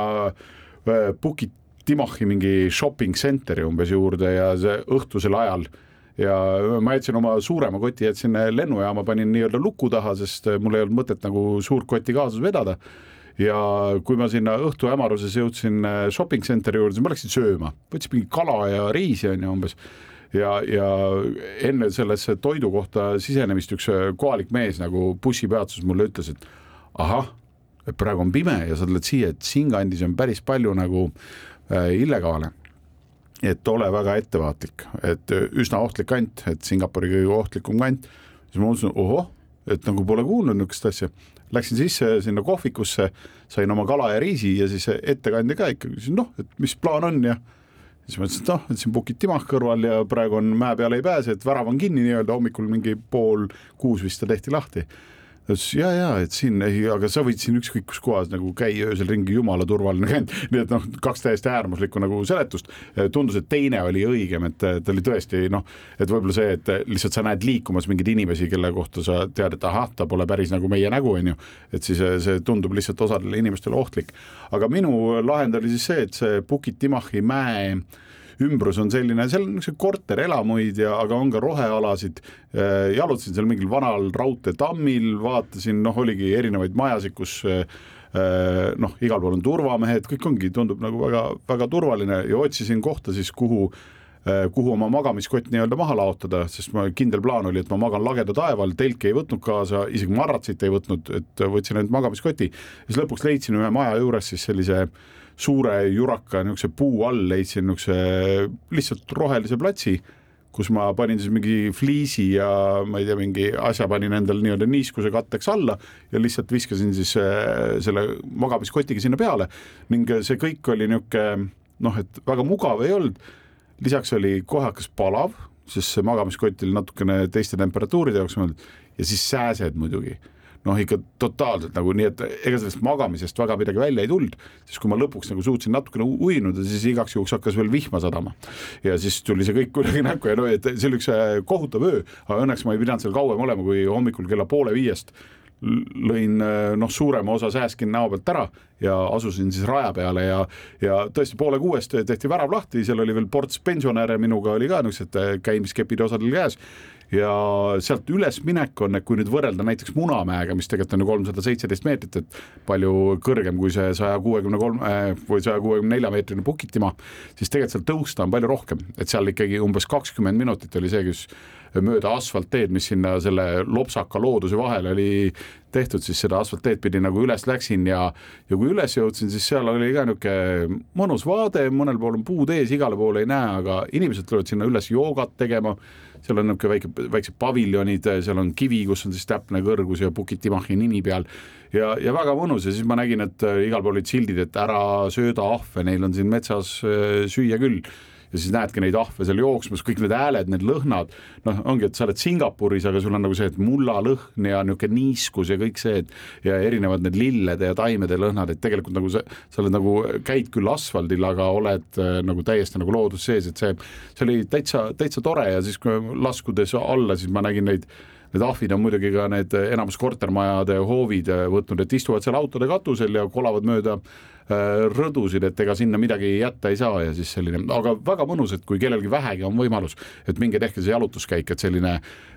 Bukit äh, Timahi mingi shopping center'i umbes juurde ja see õhtusel ajal. Ja ma jätsin oma suurema koti, jätsin lennujaama, panin nii-öelda luku taha, sest mul ei olnud mõtet nagu suurt kotti kaasas vedada. ja kui ma sinna õhtu hämaruses jõudsin äh, shopping center'i juurde, siis ma läksin sööma, võtsin mingi kala ja riisi on ju umbes. Ja, ja enne sellesse toidu kohta sisenemist üks kohalik mees nagu bussipeatuses mulle ütles, et ahah, et praegu on pime ja sa tuled siia, et siinkandis on päris palju nagu äh, illegaale. et ole väga ettevaatlik, et äh, üsna ohtlik kant, et Singapuri kõige ohtlikum kant. siis ma mõtlesin, ohoh, et nagu pole kuulnud niisugust asja. Läksin sisse sinna kohvikusse, sain oma kala ja riisi ja siis ettekandja ka ikka küsis, noh, et mis plaan on ja siis ma ütlesin, et noh, et siin Pukit Timah kõrval ja praegu on mäe peale ei pääse, et värav on kinni nii-öelda hommikul mingi pool kuus vist ta tehti lahti ta ütles ja, ja et siin, aga sa võid siin ükskõik kus kohas nagu käia öösel ringi, jumala turvaline käinud, nii et noh, kaks täiesti äärmuslikku nagu seletust. tundus, et teine oli õigem, et ta oli tõesti noh, et võib-olla see, et lihtsalt sa näed liikumas mingeid inimesi, kelle kohta sa tead, et ahah, ta pole päris nagu meie nägu, on ju. et siis see tundub lihtsalt osadele inimestele ohtlik. aga minu lahend oli siis see, et see Pukit Timahi mäe ümbrus on selline, seal on niisugused korterelamuid ja, aga on ka rohealasid. Äh, jalutasin seal mingil vanal raudteetammil, vaatasin, noh, oligi erinevaid majasid, kus äh, noh, igal pool on turvamehed, kõik ongi, tundub nagu väga-väga turvaline ja otsisin kohta siis, kuhu äh, kuhu oma magamiskott nii-öelda maha laotada, sest ma kindel plaan oli, et ma magan lageda taeval, telki ei võtnud kaasa, isegi madratsit ei võtnud, et võtsin ainult magamiskoti. siis lõpuks leidsin ühe maja juures siis sellise äh, suure juraka niisuguse puu all leidsin niisuguse lihtsalt rohelise platsi, kus ma panin siis mingi fliisi ja ma ei tea, mingi asja panin endale nii-öelda niiskuse katteks alla ja lihtsalt viskasin siis äh, selle magamiskotiga sinna peale ning see kõik oli niisugune noh, et väga mugav ei olnud. lisaks oli kohe hakkas palav, sest see magamiskott oli natukene teiste temperatuuride jaoks mõeldud ja siis sääsed muidugi noh, ikka totaalselt nagu nii, et ega sellest magamisest väga midagi välja ei tulnud, siis kui ma lõpuks nagu suutsin natukene uinuda, siis igaks juhuks hakkas veel vihma sadama. ja siis tuli see kõik kuidagi näkku ja no et see oli üks äh, kohutav öö, aga õnneks ma ei pidanud seal kauem olema, kui hommikul kella poole viiest lõin äh, noh, suurema osa sääskin näo pealt ära ja asusin siis raja peale ja, ja tõesti poole kuuest tehti värav lahti, seal oli veel ports pensionäre, minuga oli ka niisugused äh, käimiskepid osadel käes ja sealt ülesminek on, kui nüüd võrrelda näiteks Munamäega, mis tegelikult on ju kolmsada seitseteist meetrit, et palju kõrgem kui see saja kuuekümne kolme või saja kuuekümne nelja meetrine Pukitimaa, siis tegelikult seal tõusta on palju rohkem, et seal ikkagi umbes kakskümmend minutit oli see, kus mööda asfaltteed, mis sinna selle lopsaka looduse vahele oli tehtud, siis seda asfaltteed pidi nagu üles läksin ja ja kui üles jõudsin, siis seal oli ka niisugune mõnus vaade, mõnel pool on puud ees, igale poole ei näe, aga inimesed tulevad sinna üles joogat tegema seal on niisugune väike, väiksed paviljonid, seal on kivi, kus on siis täpne kõrgus ja Pukitimahi nimi peal. Ja, ja väga mõnus ja siis ma nägin, et igal pool olid sildid, et ära sööda ahve, neil on siin metsas äh, süüa küll ja siis näedki neid ahve seal jooksmas, kõik need hääled, need lõhnad, noh, ongi, et sa oled Singapuris, aga sul on nagu see, et mullalõhn ja niisugune niiskus ja kõik see, et ja erinevad need lillede ja taimede lõhnad, et tegelikult nagu sa, sa oled nagu, käid küll asfaldil, aga oled äh, nagu täiesti nagu loodus sees, et see, see oli täitsa, täitsa tore ja siis, kui laskudes alla, siis ma nägin neid need ahvid on muidugi ka need enamus kortermajade hoovid võtnud, et istuvad seal autode katusel ja kolavad mööda Äh, rõdusid, et ega sinna midagi jätta ei saa ja siis selline, aga väga mõnus, et kui kellelgi vähegi on võimalus, et minge tehke see jalutuskäik, et selline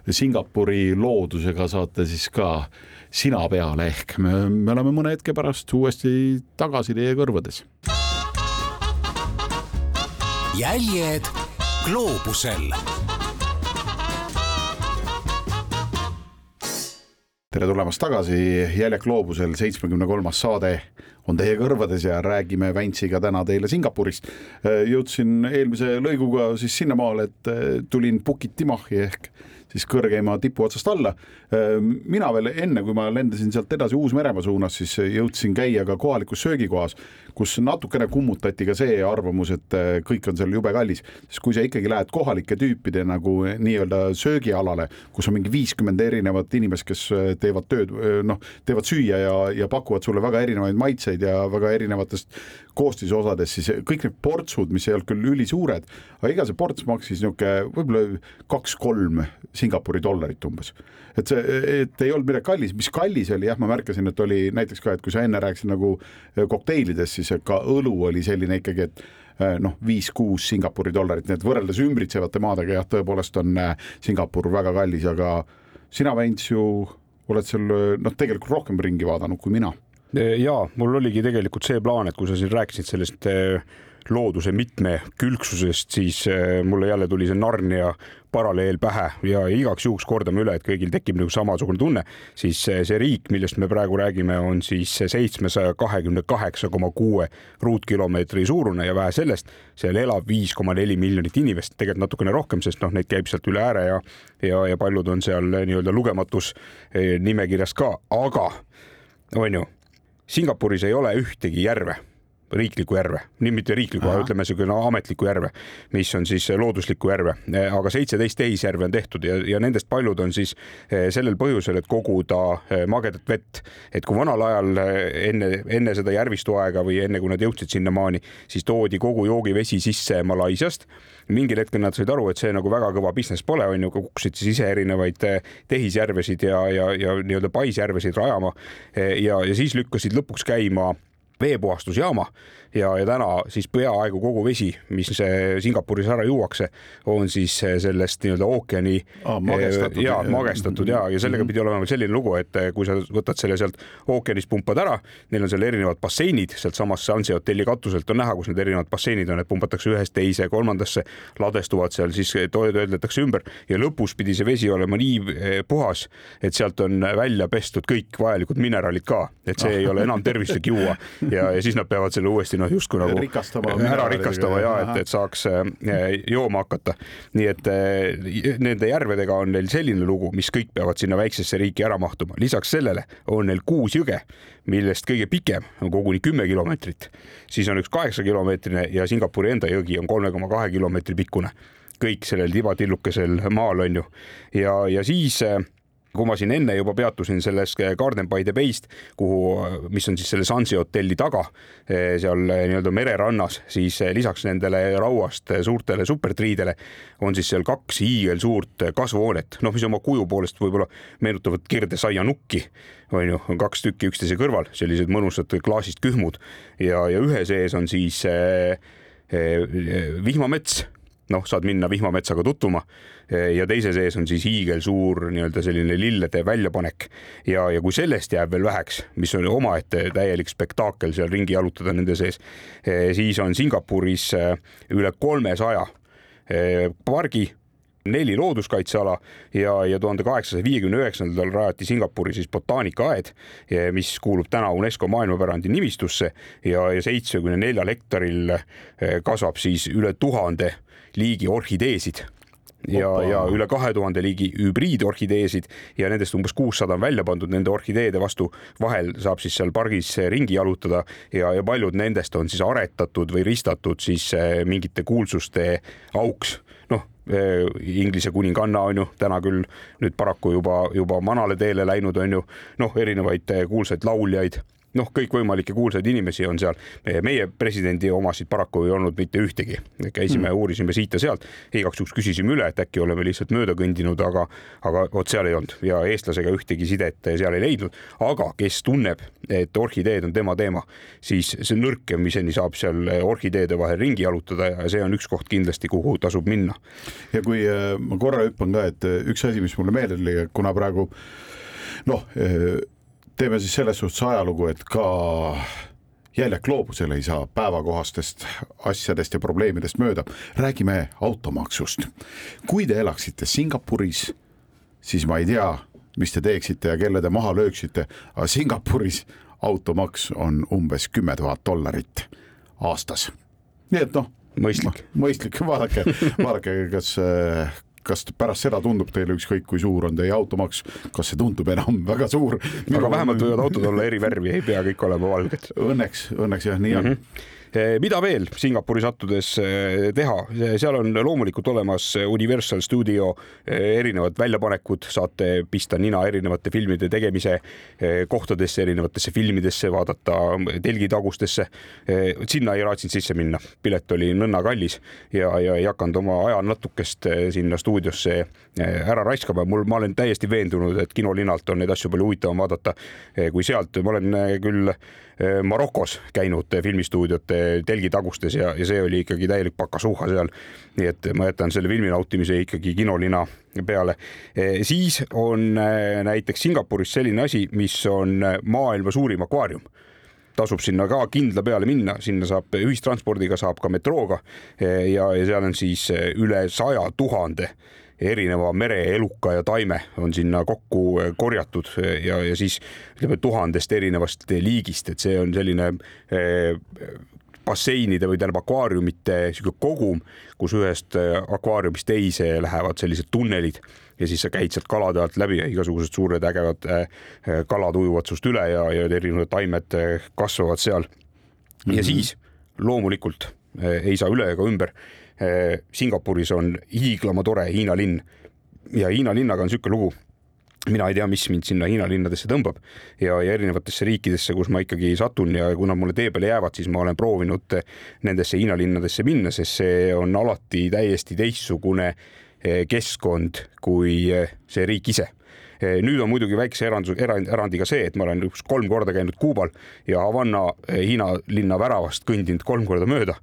Singapuri loodusega saate siis ka sina peale ehk me, me oleme mõne hetke pärast uuesti tagasi teie kõrvades. jäljed gloobusel tere tulemast tagasi, Jäljak gloobusel seitsmekümne kolmas saade on teie kõrvades ja räägime Väntsiga täna teile Singapurist. jõudsin eelmise lõiguga siis sinnamaale, et tulin Pukit Timahi ehk siis kõrgeima tipu otsast alla. mina veel enne, kui ma lendasin sealt edasi Uus-Meremaa suunas, siis jõudsin käia ka kohalikus söögikohas, kus natukene kummutati ka see arvamus, et kõik on seal jube kallis, sest kui sa ikkagi lähed kohalike tüüpide nagu nii-öelda söögialale, kus on mingi viiskümmend erinevat inimest, kes teevad tööd, noh, teevad süüa ja, ja pakuvad sulle väga erinevaid maitseid ja väga erinevatest koostisosadest, siis kõik need portsud, mis ei olnud küll ülisuured, aga iga see ports maksis niisugune võib-olla kaks-kolm Singapuri dollarit umbes. et see, et ei olnud midagi kallis, mis kallis oli, jah, ma märkasin, et oli näiteks ka, et kui sa enne rääkisid nagu kokteilidest, siis ka õlu oli selline ikkagi, et eh, noh, viis-kuus Singapuri dollarit, nii et võrreldes ümbritsevate maadega jah, tõepoolest on eh, Singapur väga kallis, aga sina, Väints, ju oled seal noh, tegelikult rohkem ringi vaadanud kui mina. Ja mul oligi tegelikult see plaan, et kui sa siin rääkisid sellest looduse mitmekülgsusest, siis mulle jälle tuli see Narnia paralleel pähe ja igaks juhuks kordame üle, et kõigil tekib nagu samasugune tunne, siis see riik, millest me praegu räägime, on siis seitsmesaja kahekümne kaheksa koma kuue ruutkilomeetri suurune ja vähe sellest, seal elab viis koma neli miljonit inimest, tegelikult natukene rohkem, sest noh, neid käib sealt üle ääre ja ja, ja paljud on seal nii-öelda lugematus eh, nimekirjas ka, aga on ju, Singapuris ei ole ühtegi järve riiklikku järve, nii mitte riiklikku, ütleme niisugune ametlikku järve, mis on siis looduslikku järve, aga seitseteist tehisjärve on tehtud ja, ja nendest paljud on siis eh, sellel põhjusel, et koguda eh, magedat vett. et kui vanal ajal eh, enne, enne seda järvistu aega või enne kui nad jõudsid sinnamaani, siis toodi kogu joogivesi sisse Malaisiast. mingil hetkel nad said aru, et see nagu väga kõva business pole, on ju, kukkusid siis ise erinevaid tehisjärvesid ja, ja, ja nii-öelda paisjärvesid rajama ja, ja siis lükkasid lõpuks käima veepuhastusjaama. Ja, ja täna siis peaaegu kogu vesi, mis Singapuris ära juuakse, on siis sellest nii-öelda ookeani ah, magestatud. ja magestatud ja, ja sellega -hmm. pidi olema selline lugu, et kui sa võtad selle sealt ookeanist pumpad ära, neil on seal erinevad basseinid sealtsamast Sansi hotelli katuselt on näha, kus need erinevad basseinid on, et pumpatakse ühest teise, kolmandasse, ladestuvad seal siis töödeldakse ümber. Ja lõpus pidi see vesi olema nii eh, puhas, et sealt on välja pestud kõik vajalikud mineraalid ka, et see ei ole enam tervislik juua ja, ja siis nad peavad selle uuesti noh, justkui nagu rikastama, ära rikastama ja et, et saaks eh, jooma hakata. nii et eh, nende järvedega on neil selline lugu, mis kõik peavad sinna väiksesse riiki ära mahtuma. lisaks sellele on neil kuus jõge, millest kõige pikem on koguni kümme kilomeetrit, siis on üks kaheksa kilomeetrine ja Singapuri enda jõgi on kolme koma kahe kilomeetri pikkune. Kõik sellel tibatillukesel maal on ju. Ja, ja siis äh, kui ma siin enne juba peatusin selles Garden by the Bay'st, kuhu, mis on siis selle Sansi hotelli taga, eh, seal eh, nii-öelda mererannas, siis eh, lisaks nendele rauast suurtele supertriidele on siis seal kaks hiigelsuurt kasvuhoonet, noh, mis oma kuju poolest võib-olla meenutavad kirdesaia-nukki, on ju, on kaks tükki üksteise kõrval, sellised mõnusad klaasist kühmud. Ja, ja ühe sees on siis vihmamets noh, saad minna vihmametsaga tutvuma. Ja teise sees on siis hiigelsuur nii-öelda selline lillede väljapanek. Ja, ja kui sellest jääb veel väheks, mis on omaette täielik spektaakel seal ringi jalutada nende sees, siis on Singapuris üle kolmesaja pargi neli looduskaitseala ja, ja tuhande kaheksasaja viiekümne üheksandal rajati Singapuri siis botaanikaaed, mis kuulub täna UNESCO maailmapärandi nimistusse ja, ja seitsmekümne neljal hektaril kasvab siis üle tuhande liigi orhideesid. Ja, ja üle kahe tuhande liigi hübriidorhideesid ja nendest umbes kuussada on välja pandud nende orhideede vastu. vahel saab siis seal pargis ringi jalutada ja, ja paljud nendest on siis aretatud või ristatud siis eh, mingite kuulsuste auks. Noh, eh, Inglise kuninganna on ju täna küll nüüd paraku juba, juba manale teele läinud, on ju, noh, erinevaid eh, kuulsaid lauljaid noh, kõikvõimalikke kuulsaid inimesi on seal. meie presidendi omasid paraku ei olnud mitte ühtegi, käisime mm., uurisime siit ja sealt, igaks juhuks küsisime üle, et äkki oleme lihtsalt mööda kõndinud, aga, aga vot seal ei olnud ja eestlasega ühtegi sidet seal ei leidnud. aga kes tunneb, et orhideed on tema teema, siis see nõrkemiseni saab seal orhideede vahel ringi jalutada ja see on üks koht kindlasti, kuhu tasub minna. ja kui äh, ma korra hüppan ka, et äh, üks asi, mis mulle meelde tuli, kuna praegu noh äh, teeme siis selles suhtes ajalugu, et ka jälle gloobusel ei saa päevakohastest asjadest ja probleemidest mööda. räägime automaksust. kui te elaksite Singapuris, siis ma ei tea, mis te teeksite ja kelle te maha lööksite, aga Singapuris automaks on umbes kümme tuhat dollarit aastas. nii et noh, mõistlik, mõistlik, vaadake, vaadake, kas kas pärast seda tundub teile ükskõik kui suur on teie automaks, kas see tundub enam väga suur? aga vähemalt võivad autod olla eri värvi, ei pea kõik olema valged. Õnneks, õnneks jah, nii on mm. -hmm Eh, mida veel Singapuri sattudes eh, teha, seal on loomulikult olemas Universal Studio erinevad väljapanekud, saate pista nina erinevate filmide tegemise kohtadesse, erinevatesse filmidesse, vaadata telgitagustesse. sinna ei raatsinud sisse minna, pilet oli nõnna kallis ja, ja ei hakanud oma aja natukest sinna stuudiosse ära raiskama. mul, ma olen täiesti veendunud, et kinolinalt on neid asju palju huvitavam vaadata kui sealt. ma olen küll Marokos käinud filmistuudiote telgitagustes ja, ja see oli ikkagi täielik pakasuhha seal. nii et ma jätan selle filmi nautimise ikkagi kinolina peale. E, siis on e, näiteks Singapuris selline asi, mis on maailma suurim akvaarium tasub sinna ka kindla peale minna, sinna saab ühistranspordiga, saab ka metrooga ja, ja seal on siis üle saja tuhande erineva mereeluka ja taime on sinna kokku korjatud ja, ja siis ütleme tuhandest erinevast liigist, et see on selline eh, basseinide või tähendab akvaariumite sihuke kogum, kus ühest akvaariumist teise lähevad sellised tunnelid ja siis sa käid sealt kalade alt läbi ja igasugused suured ägevad eh, kalad ujuvad sinust üle ja, ja erinevad taimed eh, kasvavad seal. ja mm -hmm. siis loomulikult ei saa üle ega ümber Eh, Singapuris on hiiglama tore Hiina linn. Ja Hiina linnaga on niisugune lugu. Mina ei tea, mis mind sinna Hiina linnadesse tõmbab. Ja, ja erinevatesse riikidesse, kus ma ikkagi satun ja kuna mulle tee peale jäävad, siis ma olen proovinud nendesse Hiina linnadesse minna, sest see on alati täiesti teistsugune eh, keskkond kui eh, see riik ise. Nüüd on muidugi väikse erand, erand, erandiga see, et ma olen üks kolm korda käinud Kuubal ja Havana Hiina linna väravast kõndinud kolm korda mööda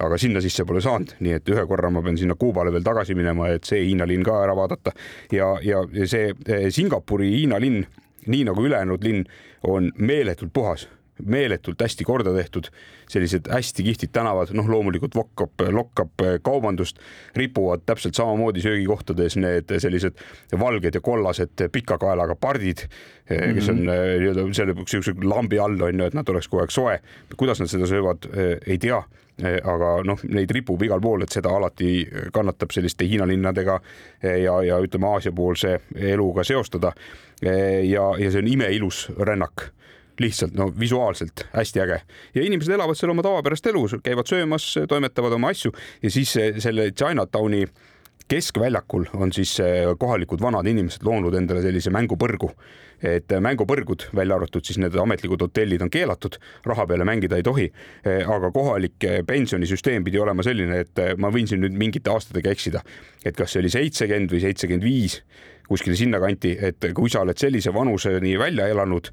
aga sinna sisse pole saanud, nii et ühe korra ma pean sinna Kuubale veel tagasi minema, et see Hiina linn ka ära vaadata ja, ja see eh, Singapuri Hiina linn, nii nagu ülejäänud linn, on meeletult puhas meeletult hästi korda tehtud, sellised hästi kihvtid tänavad, noh, loomulikult vokkab, lokkab kaubandust, ripuvad täpselt samamoodi söögikohtades need sellised valged ja kollased pika kaelaga pardid, kes on -hmm. nii-öelda selle niisuguse lambi all on ju, et nad oleks kogu aeg soe. kuidas nad seda söövad, ei tea Eh, aga noh, neid ripub igal pool, et seda alati kannatab selliste Hiina linnadega eh, ja, ja ütleme, Aasia-poolse eluga seostada. Eh, ja, ja see on imeilus rännak lihtsalt no visuaalselt hästi äge ja inimesed elavad seal oma tavapärast elu, käivad söömas, toimetavad oma asju ja siis selle Chinatowni keskväljakul on siis kohalikud vanad inimesed loonud endale sellise mängupõrgu et mängupõrgud, välja arvatud siis need ametlikud hotellid on keelatud, raha peale mängida ei tohi. aga kohalik pensionisüsteem pidi olema selline, et ma võin siin nüüd mingite aastatega eksida, et kas see oli seitsekümmend või seitsekümmend viis kuskile sinnakanti, et kui sa oled sellise vanuseni välja elanud,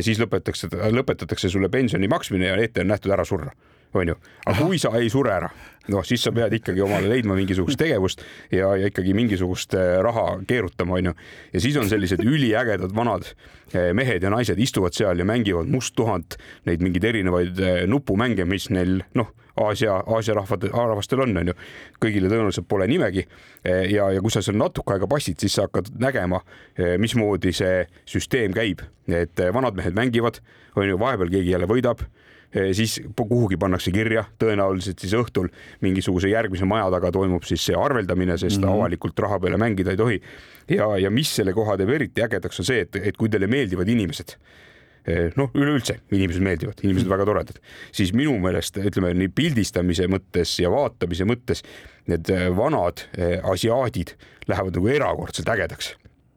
siis lõpetatakse, lõpetatakse sulle pensioni maksmine ja ette on nähtud ära surra onju. aga kui sa ei sure ära, noh, siis sa pead ikkagi omale leidma mingisugust tegevust ja, ja ikkagi mingisugust eh, raha keerutama, onju. ja siis on sellised üliägedad vanad eh, mehed ja naised istuvad seal ja mängivad musttuhant neid mingeid erinevaid eh, nupumänge, mis neil noh, Aasia, Aasia rahvad, rahvastel on, onju. kõigile tõenäoliselt pole nimegi. ja, ja kui sa seal natuke aega passid, siis sa hakkad nägema, mismoodi see süsteem käib, et vanad mehed mängivad, onju, vahepeal keegi jälle võidab siis kuhugi pannakse kirja, tõenäoliselt siis õhtul mingisuguse järgmise maja taga toimub siis see arveldamine, sest mm -hmm. avalikult raha peale mängida ei tohi. ja, ja mis selle koha teeb eriti ägedaks, on see, et, et kui teile meeldivad inimesed eh, noh, üleüldse inimesed meeldivad, inimesed väga toredad, siis minu meelest ütleme nii pildistamise mõttes ja vaatamise mõttes need eh, vanad asiaadid lähevad nagu erakordselt ägedaks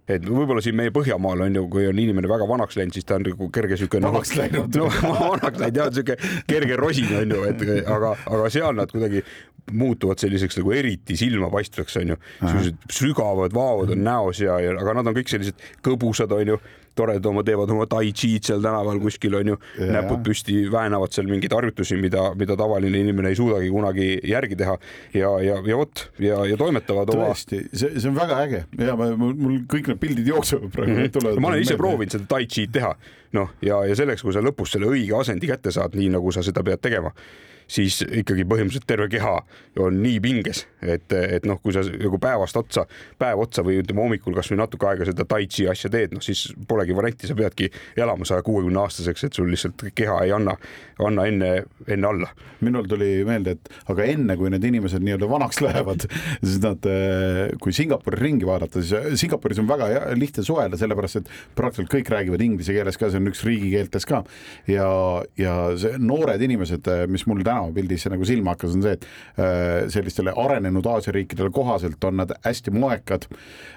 et võib-olla siin meie Põhjamaal on ju, kui on inimene väga vanaks läinud, siis ta on nagu kerge siuke. Nagu vanaks läinud. no vanaks läinud jah, siuke kerge rosin on ju, et aga, aga seal nad kuidagi muutuvad selliseks nagu eriti silmapaistvaks onju, sellised sügavad vaod on näos ja, ja aga nad on kõik sellised kõbusad onju toredad oma, teevad oma tai chi'd seal tänaval kuskil onju, näpud püsti, väänavad seal mingeid harjutusi, mida, mida tavaline inimene ei suudagi kunagi järgi teha. Ja, ja, ja vot ja, ja toimetavad oma. tõesti, see, see on väga äge. Ja ma, mul kõik need pildid jooksevad praegu mm. -hmm. ma olen ise proovinud seda tai chi'd teha, noh, ja, ja selleks, kui sa lõpus selle õige asendi kätte saad, nii nagu sa seda pead tegema siis ikkagi põhimõtteliselt terve keha on nii pinges, et, et noh, kui sa nagu päevast otsa, päev otsa või ütleme hommikul kasvõi natuke aega seda tai chi asja teed, noh siis polegi varianti, sa peadki elama saja kuuekümne aastaseks, et sul lihtsalt keha ei anna, anna enne, enne alla. minul tuli meelde, et aga enne kui need inimesed nii-öelda vanaks lähevad, siis nad, kui Singapuri ringi vaadata, siis Singapuris on väga lihtne suhelda, sellepärast et praktiliselt kõik räägivad inglise keeles ka, see on üks riigikeeltes ka ja, ja see noored inimesed, mis mul täna tänavapildis nagu silma hakkas, on see, et äh, sellistele arenenud Aasia riikidele kohaselt on nad hästi moekad.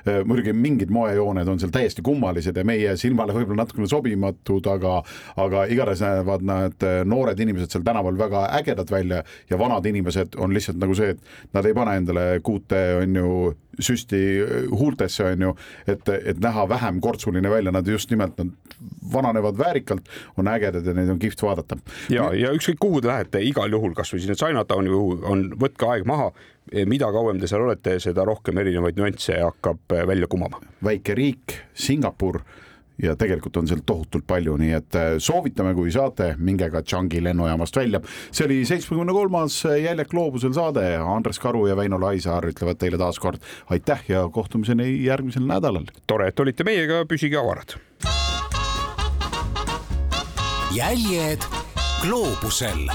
Äh, muidugi mingid moejooned on seal täiesti kummalised ja meie silmale võib-olla natukene sobimatud, aga, aga igatahes näevad nad äh, noored inimesed seal tänaval väga ägedad välja ja vanad inimesed on lihtsalt nagu see, et nad ei pane endale kuute, on ju, süsti huultesse, on ju, et, et näha vähem kortsuline välja, nad just nimelt, nad vananevad väärikalt, on ägedad ja neid on kihvt vaadata. ja, ja ükskõik kuhu te lähete, igal juhul kasvõi sinna Chinatowni on, võtke aeg maha, mida kauem te seal olete, seda rohkem erinevaid nüansse hakkab välja kumama. väike riik, Singapur ja tegelikult on seal tohutult palju, nii et äh, soovitame, kui saate, minge ka Changi lennujaamast välja. see oli seitsmekümne kolmas Jäljak gloobusel saade, Andres Karu ja Väino Laisaar ütlevad teile taas kord aitäh ja kohtumiseni järgmisel nädalal. tore, et olite meiega, püsige avarad. jäljed gloobusel